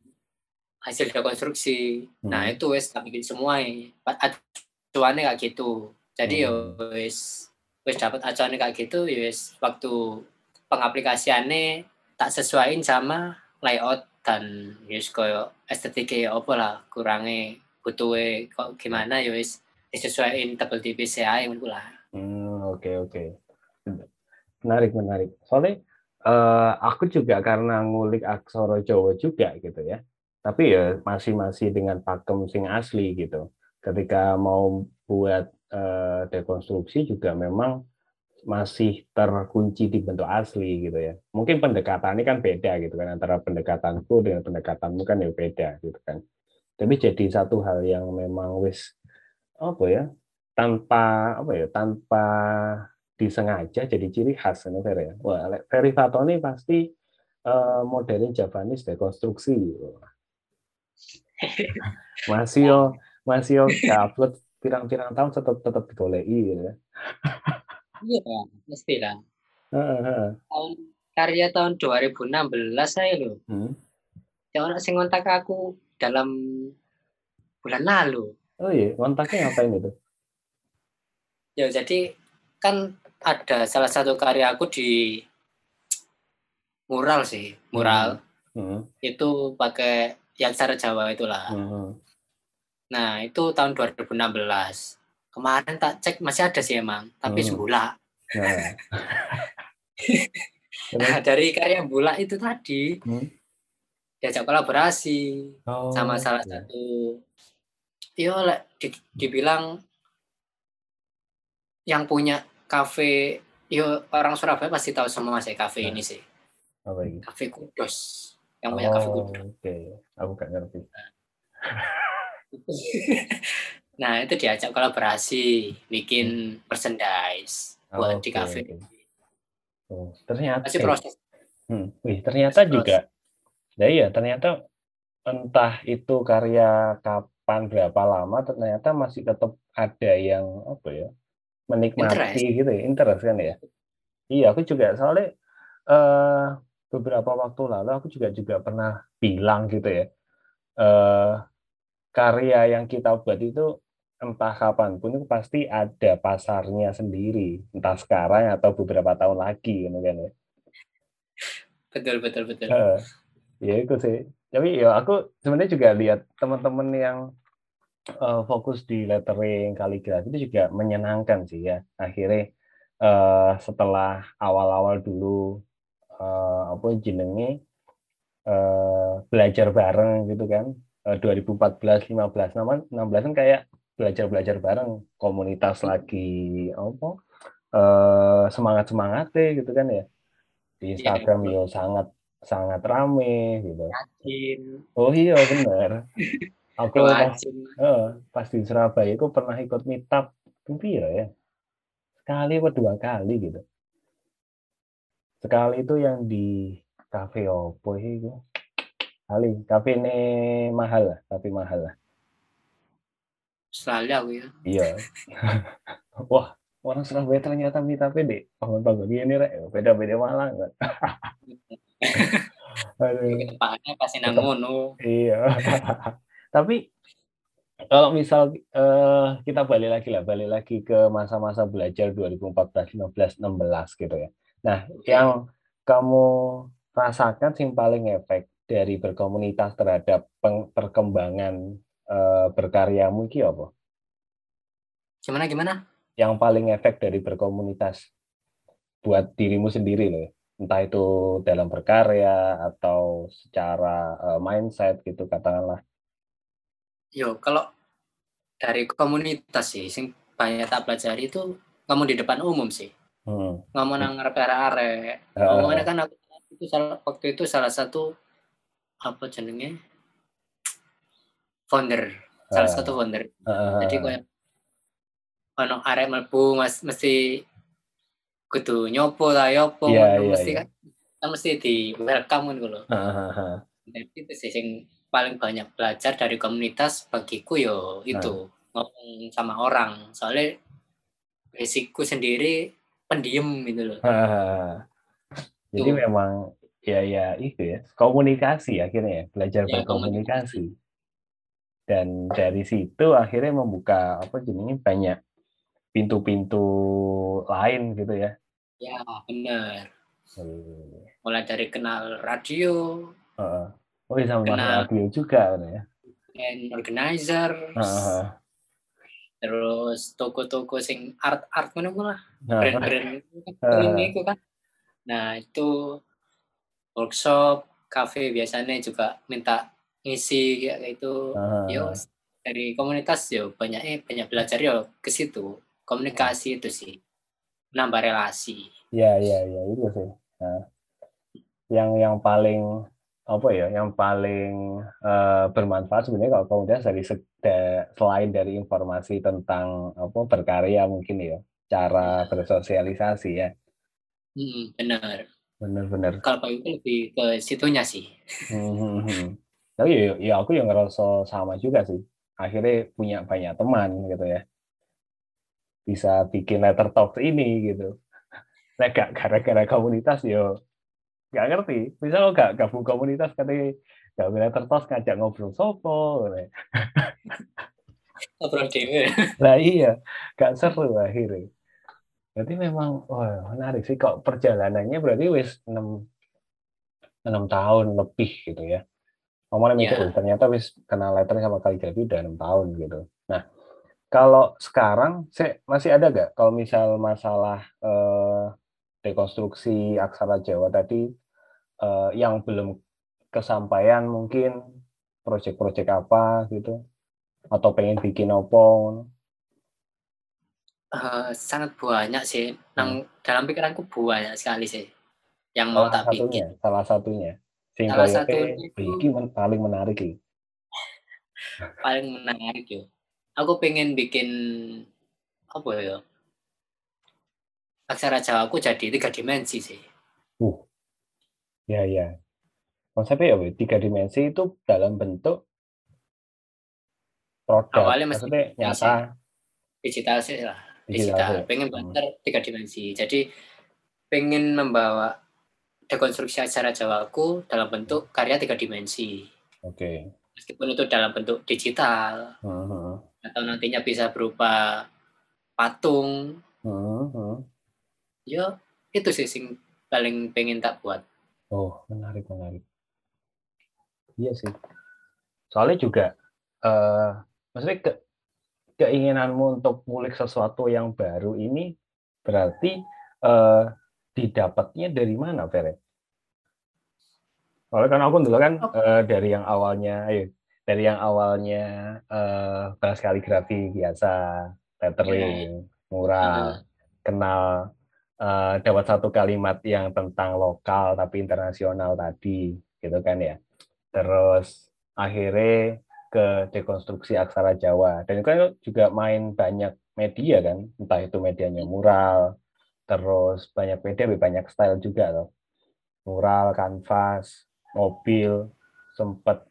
hasil rekonstruksi. Nah, hmm. Nah, itu wes tak bikin semua. Acuannya kayak gitu. Jadi ya hmm. ya wes wes dapat acuannya kayak gitu, ya wes waktu pengaplikasiannya tak sesuaiin sama layout dan yes koyo estetiknya ya apa lah kurangnya butuhnya kok gimana ya wes disesuaikan tebel di PCA yang lah. Hmm, oke oke. Menarik menarik. Soalnya uh, aku juga karena ngulik aksara Jawa juga gitu ya. Tapi ya masih masih dengan pakem sing asli gitu. Ketika mau buat uh, dekonstruksi juga memang masih terkunci di bentuk asli gitu ya. Mungkin pendekatannya kan beda gitu kan antara pendekatanku dengan pendekatanmu kan ya beda gitu kan. Tapi jadi satu hal yang memang wis apa ya tanpa apa ya tanpa disengaja jadi ciri khas ini Fer ya. Wah, Ferry Fatoni pasti uh, modelin Javanese dekonstruksi. <laughs> masih yo masih yo upload pirang-pirang tahun tetap tetap digoleki ya. iya, pasti lah. Tahun karya tahun 2016 saya loh. Hmm. Ya orang sing ngontak aku dalam bulan lalu. Oh iya, kontaknya ngapain itu? Ya, jadi kan ada salah satu karya aku di mural sih, mural. Hmm. hmm. Itu pakai yang cara Jawa itulah. Hmm. Nah, itu tahun 2016. Kemarin tak cek masih ada sih emang, tapi hmm. sebulan. Nah. <laughs> Nah, dari karya Bulak itu tadi Hmm. Diajak kolaborasi Oh, sama salah satu yo lek di- dibilang yang punya kafe yo orang Surabaya pasti tahu semua sih kafe Nah. ini sih apa ini? kafe kudos yang punya kafe Oh, kudos oke. Aku gak ngerti. <laughs> nah itu diajak kolaborasi bikin merchandise Oh, buat di oke, kafe. Oh, ternyata masih eh, proses Hmm. Wih, ternyata Terus. juga. Ya iya, ternyata entah itu karya kapan berapa lama ternyata masih tetap ada yang apa ya? menikmati Interest. gitu ya, interest kan ya. Iya, aku juga soalnya eh beberapa waktu lalu aku juga juga pernah bilang gitu ya. eh karya yang kita buat itu entah kapan pun itu pasti ada pasarnya sendiri, entah sekarang atau beberapa tahun lagi gitu kan ya. betul betul betul Heeh. Ya itu sih. Tapi ya aku sebenarnya juga lihat teman-teman yang eh, fokus di lettering kaligrafi itu juga menyenangkan sih ya. Akhirnya eh, setelah awal-awal dulu eh, apa jenenge eh, belajar bareng gitu kan eh, 2014 15 namun 16 kan kayak belajar-belajar bareng komunitas lagi apa eh, semangat semangatnya gitu kan ya. Di Instagram betul. yo sangat sangat rame gitu Yakin, Oh iya bener. <laughs> Aku pas, eh, pas di Surabaya itu pernah ikut meetup pira ya. Sekali atau dua kali gitu. Sekali itu yang di kafe opo itu. Kali, kafe ini mahal lah, kafe mahal lah. selalu aku ya Iya. <laughs> Wah, orang Surabaya ternyata meetupnya deh. Oh, bagus ini rek, beda-beda malang. Aduh. <laughs> ke depannya pasti nang ngono Iya. <laughs> Tapi kalau misal eh, kita balik lagi lah, balik lagi ke masa-masa belajar 2014, 15, 16 gitu ya. Nah, Oke. yang kamu rasakan sing paling efek dari berkomunitas terhadap peng- perkembangan eh, berkaryamu iki apa? gimana gimana Yang paling efek dari berkomunitas buat dirimu sendiri loh. Entah itu dalam berkarya atau secara eh, mindset gitu katakanlah. yo kalau dari komunitas sih sing banyak tak pelajari itu ngomong di depan umum sih Hmm. ngomong nang ngarep arek Eh, ngomongannya kan aku itu salah, waktu itu salah satu apa jenenge founder salah Ah. satu founder Heeh. jadi kayak ono arek mlebu mesti kudu nyopo lah yopo ngono, iya, mesti iya. kan kan mesti di welcome kan lho Heeh. jadi itu sih yang paling banyak belajar dari komunitas bagiku yo itu ngomong sama orang soalnya basicku sendiri pendiam gitu loh. Jadi Tuh. memang ya ya itu ya komunikasi akhirnya ya belajar Ya, berkomunikasi dan dari situ akhirnya membuka apa jenenge banyak pintu-pintu lain gitu ya. Ya bener Hmm. mulai dari kenal radio Heeh. Oh iya sama Kenal. radio juga kan ya. and organizer Heeh. terus toko-toko sing art art mana lah Nah, brand-brand ini itu kan nah itu workshop cafe biasanya juga minta ngisi kayak gitu heeh. yo dari komunitas yo banyaknya banyak belajar yo ke situ komunikasi itu sih nambah relasi Ya, ya, ya itu sih. Nah, yang yang paling apa ya, yang paling eh, bermanfaat sebenarnya kalau komunitas dari se- da- selain dari informasi tentang apa berkarya mungkin ya, cara bersosialisasi ya, Hmm, benar bener-bener. kalau Pak itu lebih ke situnya sih Hmm, hmm, hmm. Tapi ya, ya aku yang ngerasa sama juga sih. Akhirnya punya banyak teman gitu ya. Bisa bikin letter talk ini gitu. Nah, gak gara-gara komunitas yo gak ngerti. Misal gak gabung komunitas katanya gak bisa letter talk ngajak ngobrol sopo. ngobrol dewe <laughs> Lah iya, gak seru akhirnya. Berarti memang wah menarik sih kok perjalanannya berarti wis 6 6 tahun lebih gitu ya. Ngomongnya mikir. "Oh, ternyata wis kenal lettering sama kaligrafi udah enam tahun gitu. Nah, kalau sekarang saya masih ada gak kalau misal masalah eh, dekonstruksi aksara Jawa tadi eh, yang belum kesampaian mungkin proyek-proyek apa gitu atau pengen bikin apa Uh, sangat banyak sih. Nang hmm. dalam pikiranku banyak sekali sih yang mau salah tak satunya, bikin. Salah satunya. Sing Salah koyoke satunya itu- paling menarik iki. <laughs> Paling menarik yo. Aku pengen bikin apa ya? Aksara Jawa aku jadi tiga dimensi sih. Uh. Ya ya. Konsepnya ya tiga dimensi itu dalam bentuk produk. Awalnya masih Maksudnya nyata Digital sih lah. digital. Digital. Pengen Hmm. banget tiga dimensi. Jadi pengen membawa dekonstruksi aksara Jawa aku dalam bentuk karya tiga dimensi. Oke. Meskipun itu dalam bentuk digital Hmm, atau nantinya bisa berupa patung hmm, hmm. ya itu sih sing paling pengen tak buat Oh, menarik, menarik. Iya sih. Soalnya juga, eh maksudnya ke, keinginanmu untuk ngulik sesuatu yang baru ini berarti eh didapatnya dari mana, Fere? Soalnya kan aku dulu kan eh, dari yang awalnya, ayo, dari yang awalnya eh bahas kaligrafi biasa, lettering, mural, kenal eh, dapat satu kalimat yang tentang lokal tapi internasional tadi, gitu kan ya. Terus akhirnya ke dekonstruksi aksara Jawa. Dan itu kan juga main banyak media kan, entah itu medianya mural, terus banyak media, banyak style juga loh. Mural, kanvas, mobil, sempet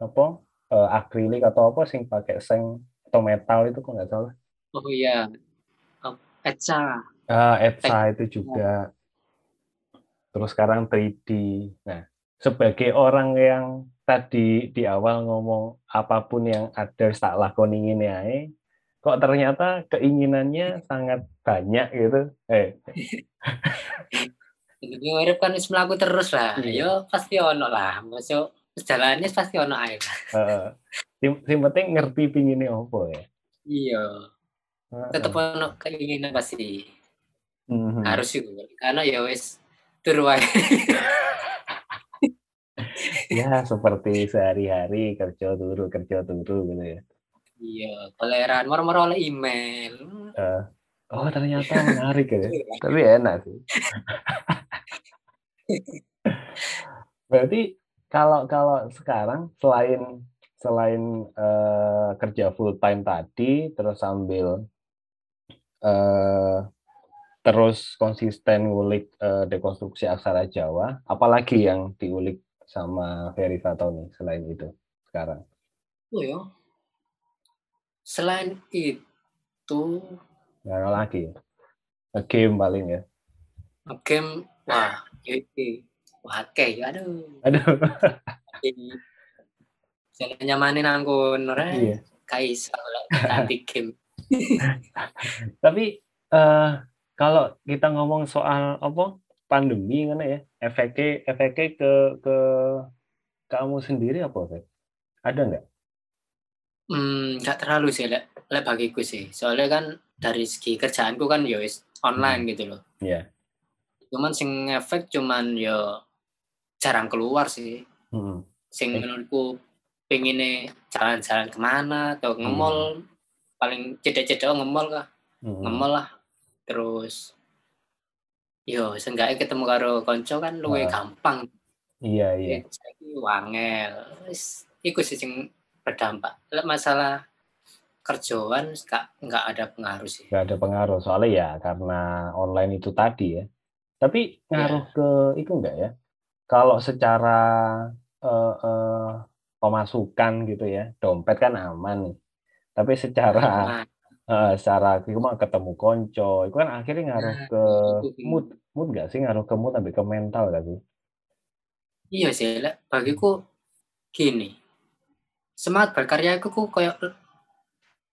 apa eh, akrilik atau apa sing pakai seng atau metal itu kok nggak salah. oh iya Oh, Eca Ah, ETSA itu juga. Terus sekarang 3D. Nah, sebagai orang yang tadi di awal ngomong apa pun yang ada tak lakoni ngene ae, kok ternyata keinginannya <laughs> sangat banyak gitu. Eh, <laughs> ini urip kan wis mlaku terus lah Iya. yo pasti ono lah masuk jalannya pasti ono ae eh, yang yang penting ngerti pinginnya apa ya. iya Heeh. tetep ono keinginan pasti Mhm. harus sih karena ya wis tur wae <laughs> Ya, seperti sehari-hari kerja turu, kerja turu gitu ya. iya toleran moro-moro oleh email Oh, ternyata menarik ya. <laughs> Tapi enak sih. <laughs> Berarti kalau kalau sekarang selain selain eh, kerja full time tadi, terus sambil eh, terus konsisten ngulik eh, dekonstruksi aksara Jawa, apalagi yang diulik sama Ferry Fatoni selain itu sekarang? oh ya selain itu Nggak ada lagi. Game paling ya. game wah iki wah kayak aduh Aduh. Jangan nyamanin angkun ora Iya. kais ganti <laughs> game. Tapi eh kalau kita ngomong soal apa pandemi kan ya, efeknya efeknya ke ke kamu sendiri apa Feb? Ada nggak? Hmm, nggak terlalu sih lek lek bagiku sih. Soalnya kan dari segi kerjaanku kan ya online gitu loh. Iya. Cuman sing efek cuman ya jarang keluar sih. Hmm. Sing menurutku pengennya jalan-jalan ke mana atau nge-mall paling cedek-cedek nge-mall kah? Hmm. Nge-mall lah. Terus yo seenggaknya ketemu karo konco kan Ah. gampang Iya iya. Saiki wangel. Wis iku sih sing berdampak. Masalah kerjaan gak nggak ada pengaruh sih. Nggak ada pengaruh soalnya ya karena online itu tadi ya. Tapi ngaruh ke itu enggak ya? Kalau secara eh, eh, pemasukan gitu ya, dompet kan aman nih. Tapi secara <laughs> Eh, secara mah ketemu konco, itu kan akhirnya ngaruh Nah, ke mood, mood nggak sih ngaruh ke mood sampai ke mental gak sih? iya sih, lek bagiku gini. Semangat berkarya aku ku koyo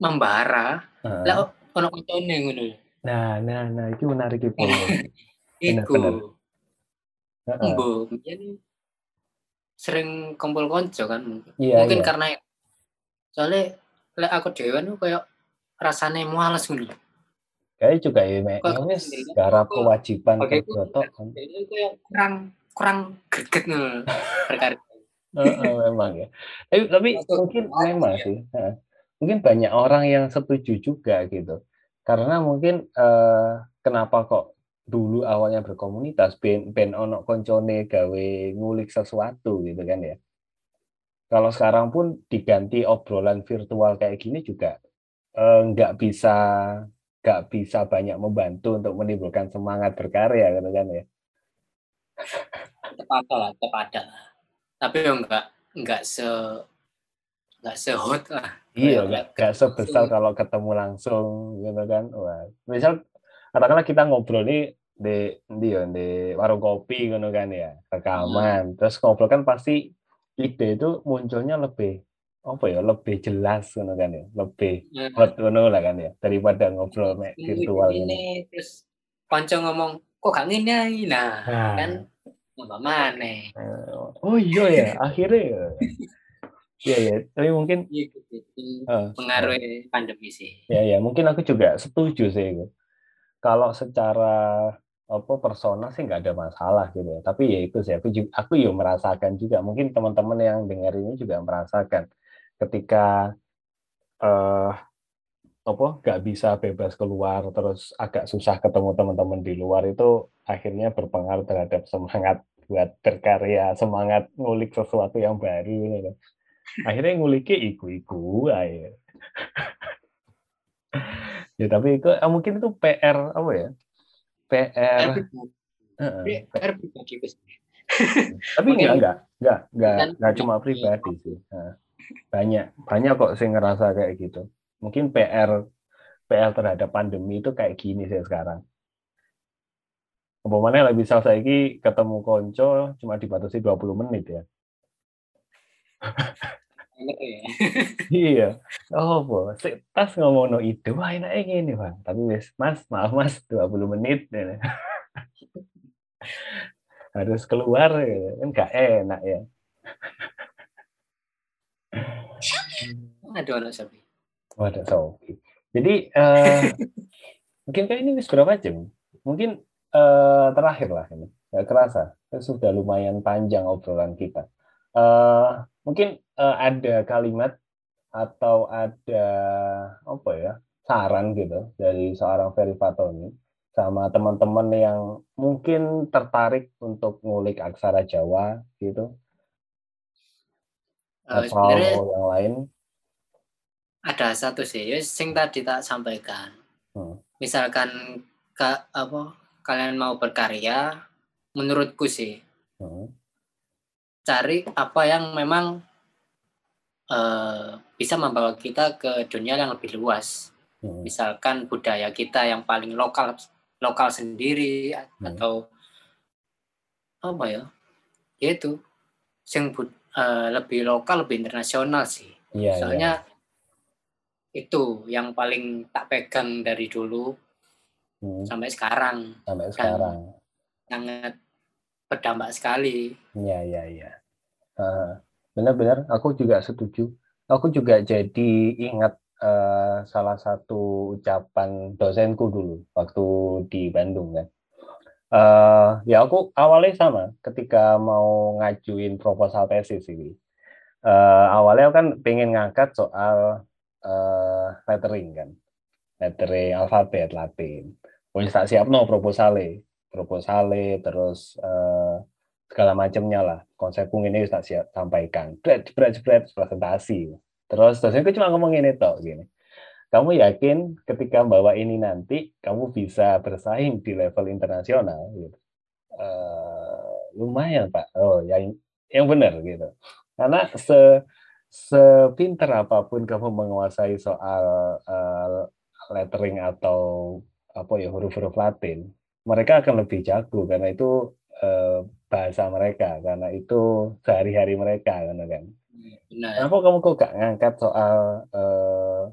membara. Heeh. Lek ono koncone ngono. Nah, nah, nah, itu menarik itu. <laughs> Benar, benar. Biyen sering kumpul konco kan. Iya, Mungkin iya. karena soalnya lek aku dhewe nu koyo rasanya muales gitu. Kayak juga ya, mek. Wis garap kewajiban kerja tok kan. kurang kurang greget nih perkara. Heeh, memang ya. Tapi, tapi Masuk mungkin memang ya. sih. heeh. Mungkin banyak orang yang setuju juga gitu. Karena mungkin eh, kenapa kok dulu awalnya berkomunitas ben ben ono koncone gawe ngulik sesuatu gitu kan ya. Kalau sekarang pun diganti obrolan virtual kayak gini juga eh, nggak bisa nggak bisa banyak membantu untuk menimbulkan semangat berkarya gitu kan ya. Tetap ada lah, tetap ada lah. Tapi enggak enggak se enggak se hot lah. Iya, nggak nggak nggak sebesar kalau ketemu langsung gitu kan. Wah, misal katakanlah kita ngobrol nih di di ya, di warung kopi gitu kan ya, Hmm. rekaman. Terus ngobrol kan pasti ide itu munculnya lebih apa ya, lebih jelas gitu kan ya, lebih Nah, hot ngono lah kan ya, daripada ngobrol mek ini virtual gitu. ini terus konco ngomong kok gak ngene ae?" nah Nah. kan nambah maneh. Eh, Oh iya ya, akhirnya ya. Iya ya, tapi mungkin Gitu sih. eh, Pengaruh pandemi sih. Ya, ya, mungkin aku juga setuju sih itu. Kalau secara apa persona sih nggak ada masalah gitu ya. Tapi ya itu sih aku juga, aku ya merasakan juga. Mungkin teman-teman yang dengar ini juga merasakan ketika eh apa nggak bisa bebas keluar terus agak susah ketemu teman-teman di luar itu akhirnya berpengaruh terhadap semangat buat berkarya, semangat ngulik sesuatu yang baru gitu. Akhirnya nguliknya iku-iku aja. <laughs> Ya tapi itu eh, mungkin itu PR apa ya? PR. PR pribadi. Tapi enggak enggak enggak enggak enggak cuma pribadi sih. Nah, banyak banyak kok sih ngerasa kayak gitu. Mungkin PR PR terhadap pandemi itu kayak gini sih sekarang. Umpamanya lah bisa saya ketemu konco cuma dibatasi 20 menit ya. <laughs> Enak ya. <laughs> Iya. Oh, bo. Sik tas ngomong no ide, wah enaknya gini, Bang. Tapi wis, Mas, maaf Mas, 20 menit. ya. <laughs> Harus keluar, ya. kan gak enak ya. <laughs> Aduh anak sapi. Waduh, Sofi. Jadi, eh, mungkin kayak ini wis berapa jam? Mungkin eh, terakhir lah ini. Gak kerasa. Kan Sudah lumayan panjang obrolan kita. Eh, mungkin eh, ada kalimat atau ada apa ya saran gitu dari seorang Ferry Fatoni sama teman-teman yang mungkin tertarik untuk ngulik aksara Jawa gitu Eh, atau yang lain. ada satu sih, ya, sing tadi tak sampaikan. Hmm. Misalkan ka, apa kalian mau berkarya, menurutku sih Hmm. cari apa yang memang eh, bisa membawa kita ke dunia yang lebih luas. Hmm. Misalkan budaya kita yang paling lokal lokal sendiri Hmm. atau apa ya? Yaitu sing bud- eh, lebih lokal, lebih internasional sih. Iya. Soalnya itu yang paling tak pegang dari dulu Hmm. sampai sekarang Sampai sekarang. sangat berdampak sekali. Iya, iya, iya. Eh, Benar-benar, aku juga setuju. Aku juga jadi ingat eh, salah satu ucapan dosenku dulu waktu di Bandung kan. Eh, ya aku awalnya sama ketika mau ngajuin proposal tesis ini. Eh, awalnya kan pengen ngangkat soal eh, lettering kan, lettering alfabet Latin. Wis tak siapno proposale, proposale terus eh, segala macamnya lah. Konsep ini wis tak siap sampaikan. Jebret jebret jebret presentasi. Terus dosenku cuma ngomong ini tok gini. Kamu yakin ketika bawa ini nanti kamu bisa bersaing di level internasional? Gitu. Eh, lumayan pak. Oh yang yang benar gitu. Karena se sepinter apa pun kamu menguasai soal eh, lettering atau apa ya huruf-huruf Latin mereka akan lebih jago. Karena itu bahasa mereka karena itu sehari-hari mereka kan kan. Benar. Kenapa kamu kok gak ngangkat soal eh,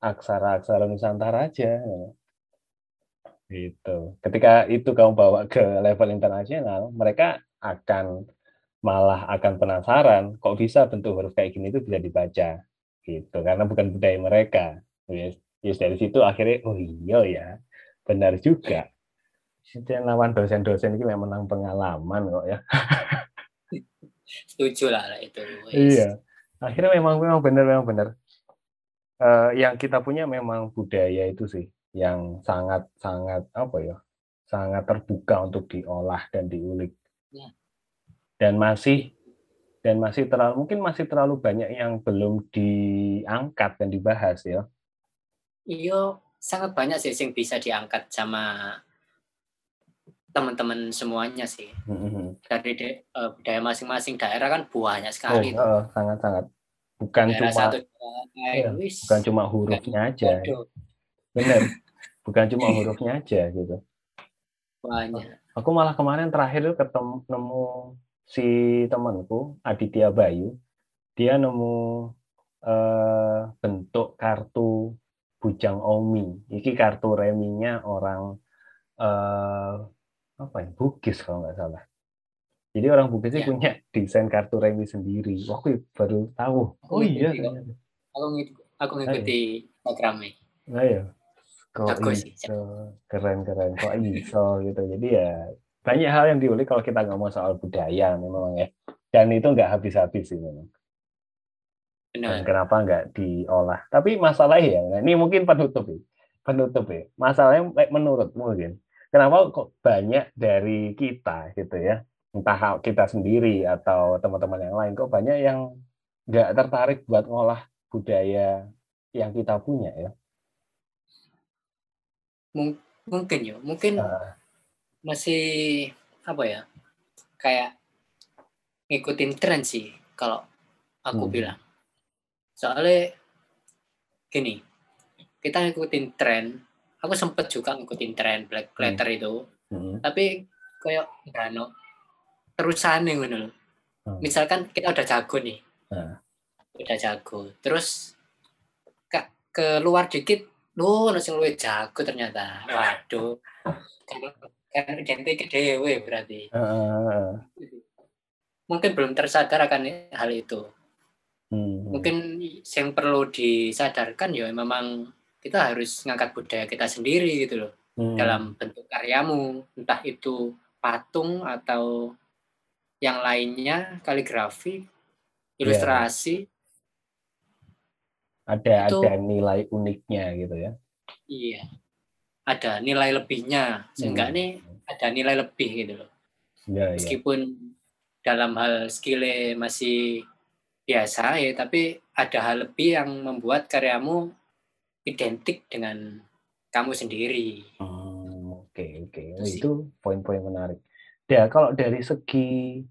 aksara-aksara Nusantara aja? Gitu. Ketika itu kamu bawa ke level internasional, mereka akan malah akan penasaran kok bisa bentuk huruf kayak gini itu bisa dibaca gitu karena bukan budaya mereka. Yes. ya dari situ akhirnya oh iya ya benar juga dan lawan dosen-dosen ini memang menang pengalaman kok ya. Setuju lah itu. Iya. Akhirnya memang memang benar memang benar. Uh, yang kita punya memang budaya itu sih yang sangat sangat apa ya sangat terbuka untuk diolah dan diulik. Ya. dan masih dan masih terlalu mungkin masih terlalu banyak yang belum diangkat dan dibahas ya. Iya sangat banyak sih yang bisa diangkat sama teman-teman semuanya sih. Mm-hmm. dari de, uh, budaya masing-masing daerah kan banyak sekali oh, uh, sangat sangat bukan daerah cuma satu, ya, bukan cuma hurufnya aja. benar <laughs> bukan cuma hurufnya aja gitu. Banyak. Aku malah kemarin terakhir ketemu nemu si temanku Aditya Bayu. Dia nemu eh, bentuk kartu bujang omi. Iki kartu reminya orang eh, apa ya? Bugis kalau nggak salah. Jadi orang Bugis ya. punya desain kartu remi sendiri. Waktu baru tahu. Oh iya aku ngikuti aku ngikuti Instagramnya. Ayo kok iso keren keren kok iso gitu. Jadi ya banyak hal yang diulik kalau kita ngomong soal budaya memang ya. Dan itu nggak habis-habis sih memang. Benar. dan kenapa nggak diolah? Tapi masalahnya ya nah, ini mungkin penutup ya. Penutup ya. Masalahnya menurut mungkin kenapa kok banyak dari kita gitu ya? Entah kita sendiri atau teman-teman yang lain kok banyak yang nggak tertarik buat ngolah budaya yang kita punya ya? Mungkin ya mungkin uh, masih apa ya kayak ngikutin tren sih kalau aku hmm. bilang. Soalnya gini kita ngikutin tren aku sempet juga ngikutin tren black letter hmm. itu hmm. tapi kayak no terusan loh hmm. misalkan kita udah jago nih hmm. udah jago terus ke keluar dikit lu nasi luwe jago ternyata waduh kan identik dewe berarti uh. mungkin belum tersadar akan hal itu hmm. mungkin yang perlu disadarkan ya memang kita harus ngangkat budaya kita sendiri gitu loh hmm. dalam bentuk karyamu entah itu patung atau yang lainnya kaligrafi ilustrasi yeah. ada itu, ada nilai uniknya gitu ya iya ada nilai lebihnya sehingga hmm. nih ada nilai lebih gitu loh ya, meskipun ya. dalam hal skill masih biasa ya tapi ada hal lebih yang membuat karyamu identik dengan kamu sendiri oke oh, oke okay, okay. itu, itu poin-poin menarik ya kalau dari segi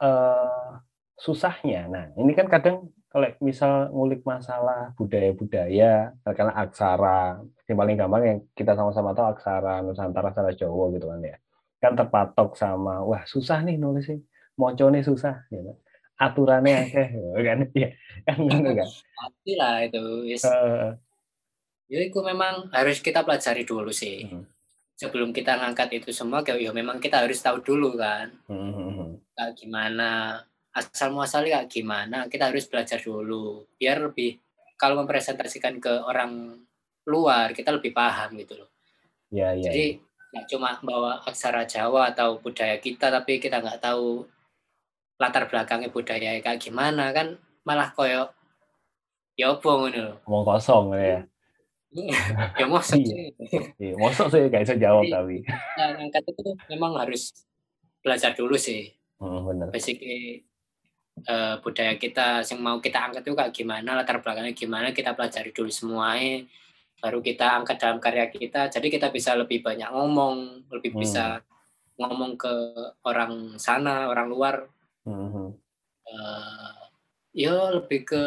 uh, susahnya nah ini kan kadang kalau misal ngulik masalah budaya-budaya, karena aksara, yang paling gampang yang kita sama-sama tahu aksara Nusantara, aksara Jawa gitu kan ya. Kan terpatok sama, wah susah nih nulisnya, nih susah. Gitu. Aturannya akeh, kan? Ya, kan gitu kan. lah itu. Yes. Uh, ya itu memang harus kita pelajari dulu sih. Uh, Sebelum kita ngangkat itu semua, ya memang kita harus tahu dulu kan. Uh, Kayak gimana asal muasalnya gimana kita harus belajar dulu biar lebih kalau mempresentasikan ke orang luar kita lebih paham gitu loh ya, ya, jadi ya. nggak cuma bawa aksara Jawa atau budaya kita tapi kita nggak tahu latar belakangnya budaya kayak gimana kan malah koyo ya ngono loh ngomong kosong ya ya mosok iya. iya mosok sih gak bisa jawab tapi nah, angkat itu memang harus belajar dulu sih hmm, benar. basically uh, budaya kita yang mau kita angkat itu kayak gimana latar belakangnya gimana kita pelajari dulu semuanya baru kita angkat dalam karya kita jadi kita bisa lebih banyak ngomong lebih hmm. bisa ngomong ke orang sana orang luar hmm. uh, ya lebih ke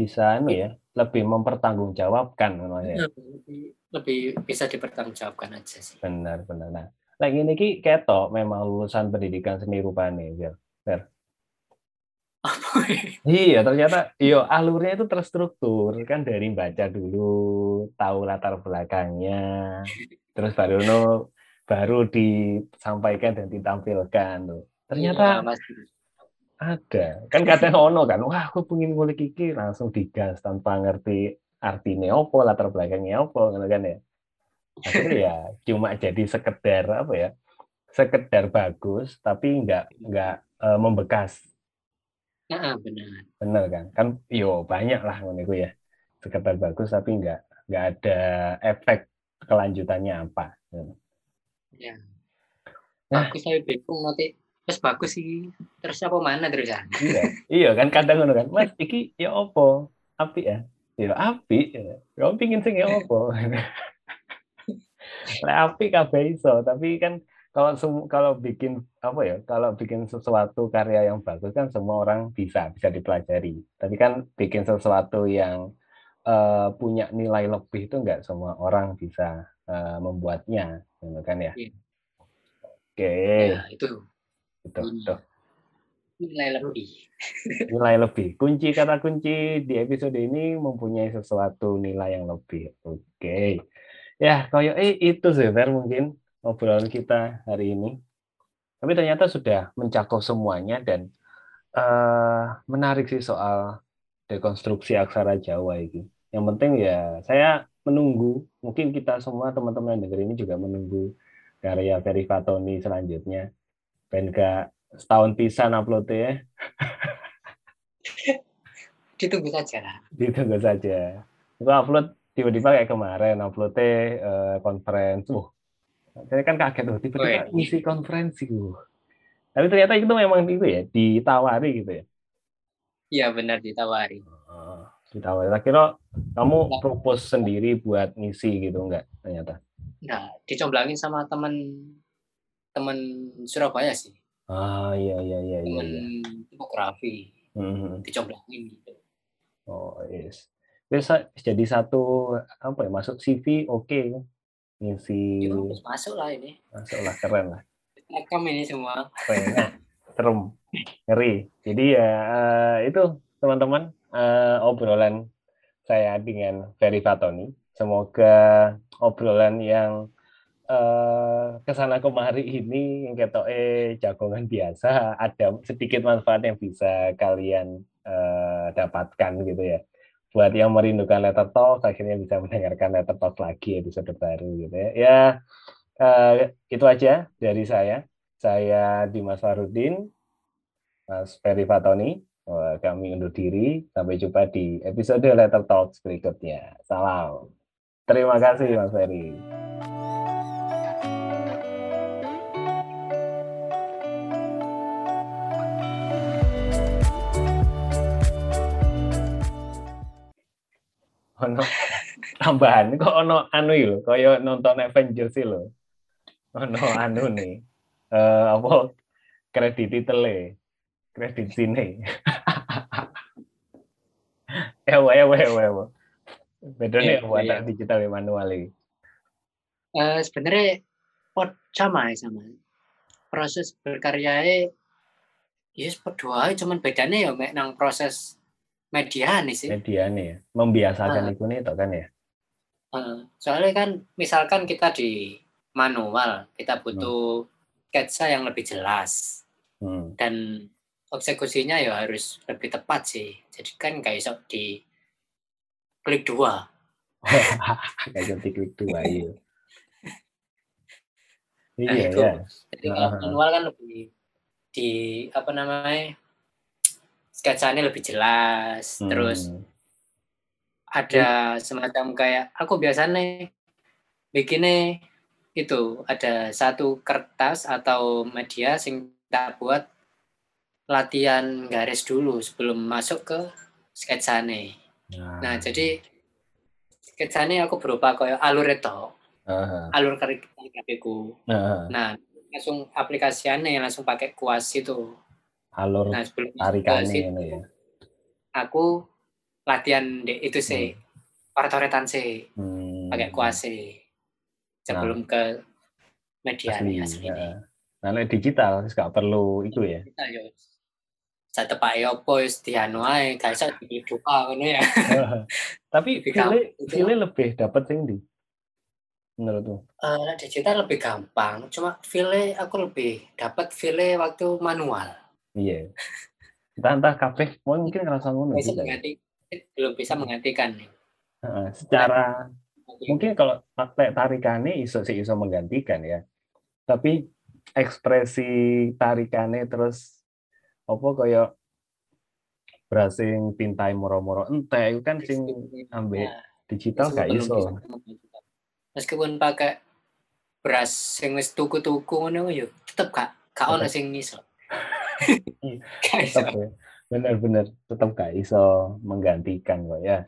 bisa anu ya lebih mempertanggungjawabkan namanya. Lebih, lebih bisa dipertanggungjawabkan aja sih. Benar benar. Nah Lagi ini ki ketok memang lulusan pendidikan seni rupa nih, Ber. Ber. iya ternyata iyo alurnya itu terstruktur. Kan dari baca dulu tahu latar belakangnya terus baru no baru disampaikan dan ditampilkan tuh. Ternyata iya, ada. Kan kadang ono kan wah aku pengen ngulik iki langsung digas tanpa ngerti artinya opo latar belakangnya opo gitu kan ya. Akhirnya ya cuma jadi sekedar apa ya sekedar bagus tapi nggak nggak uh, membekas. Nah, benar. Benar kan? Kan yo banyak lah menurutku ya. Sekedar bagus tapi nggak nggak ada efek kelanjutannya apa. Ya. Nah, bagus tapi bingung nanti terus bagus sih terus apa mana terus ya? Iya. Iya kan kadang ngono kan mas iki ya opo api ya? Ya api ya kamu pingin sing ya opo <laughs> Lah api kabeh iso tapi kan kalau kalau bikin apa ya kalau bikin sesuatu karya yang bagus kan semua orang bisa bisa dipelajari. Tapi kan bikin sesuatu yang uh, punya nilai lebih itu enggak semua orang bisa uh, membuatnya gitu kan ya? Iya. oke. Okay. ya, itu itu tuh nilai lebih nilai lebih kunci kata kunci di episode ini mempunyai sesuatu nilai yang lebih oke okay. ya kayak eh itu sih mungkin obrolan kita hari ini tapi ternyata sudah mencakup semuanya dan uh, menarik sih soal dekonstruksi aksara Jawa ini. Yang penting ya saya menunggu, mungkin kita semua teman-teman yang dengar ini juga menunggu karya Ferry Fatoni selanjutnya. Ben gak setahun pisan upload ya. <laughs> Ditunggu saja. Ditunggu saja. Itu upload tiba-tiba kayak kemarin uploadnya uh, conference. Uh, saya kan kaget loh tiba-tiba ngisi konferensi. Uh. Tapi ternyata itu memang itu ya, ditawari gitu ya. Iya benar ditawari. Uh, ditawari. Kira kamu nah. propose sendiri buat ngisi gitu enggak ternyata? Nah, dicomblangin sama teman teman Surabaya sih. Ah iya iya iya iya. Teman iya. tipografi. Hmm. Dicomblangin gitu. Oh yes. Bisa jadi satu apa ya masuk CV oke okay. ngisi. Ya, masuk lah ini. Masuk lah keren lah. Rekam ini semua. Keren. serem ngeri jadi ya uh, itu teman-teman uh, obrolan saya dengan Ferry Fatoni semoga obrolan yang uh, ke sana kemari ini yang ketok eh jagongan biasa ada sedikit manfaat yang bisa kalian uh, dapatkan gitu ya buat yang merindukan letter talk akhirnya bisa mendengarkan letter talk lagi episode baru gitu ya ya uh, itu aja dari saya saya Dimas Farudin, Mas Ferry Fatoni. Kami undur diri. Sampai jumpa di episode Letter Talks berikutnya. Salam. Terima kasih Mas Ferry. Ono tambahan. Kok ono anu lho kaya nonton Avengers lho. Ono anu nih. Uh, apa? Kredit tele kredit sini ya <laughs> wa ya wa ya wa bedanya buat iya. digital manual ini. Uh, sebenarnya pot sama ya sama. Proses berkarya ya berdua cuman bedanya ya mek nang proses media nih sih. Media nih ya. Membiasakan uh, itu nih kan ya? Uh, soalnya kan misalkan kita di manual kita butuh hmm sketsa yang lebih jelas. Hmm. dan eksekusinya ya harus lebih tepat sih. Jadi kan kayak sok di klik dua. <laughs> Kayak di klik dua <laughs> iya. Nah, iya itu. ya jadi kalau manual kan lebih di apa namanya sketsanya lebih jelas hmm. terus ada semacam kayak aku biasanya bikinnya itu ada satu kertas atau media sing tak buat latihan garis dulu sebelum masuk ke sketsane. Nah, nah jadi sketsane aku berupa kayak alur itu. Uh-huh. Alur karikaku. Uh-huh. Nah, langsung aplikasiannya langsung pakai kuas itu. Alur nah, tarikane itu ya. Aku latihan de, itu sih. Hmm. Partoretan sih. Hmm. Pakai kuas sih sebelum nah, ke media asli, asli ya. Nah, digital nggak perlu itu ya. Digital yo. Saya tepak ya apa wis dianu ae, gak iso dibuka ngono ya. <laughs> Tapi file file lebih dapat sing di menurutmu? Uh, digital lebih gampang, cuma file aku lebih dapat file waktu manual. Iya. entah entah kabeh. Mungkin ngerasa ngono bisa juga. mengganti belum bisa menggantikan secara mungkin kalau lek tarikane iso sih iso menggantikan ya. Tapi ekspresi tarikane terus apa kaya berasing pintai moro-moro entek itu kan sing ambek Nah, digital gak iso. meskipun pakai beras sing wis tuku-tuku ngono yo tetep gak gak ono sing iso Gak iso. tetap ya bener-bener tetap gak iso menggantikan kok ya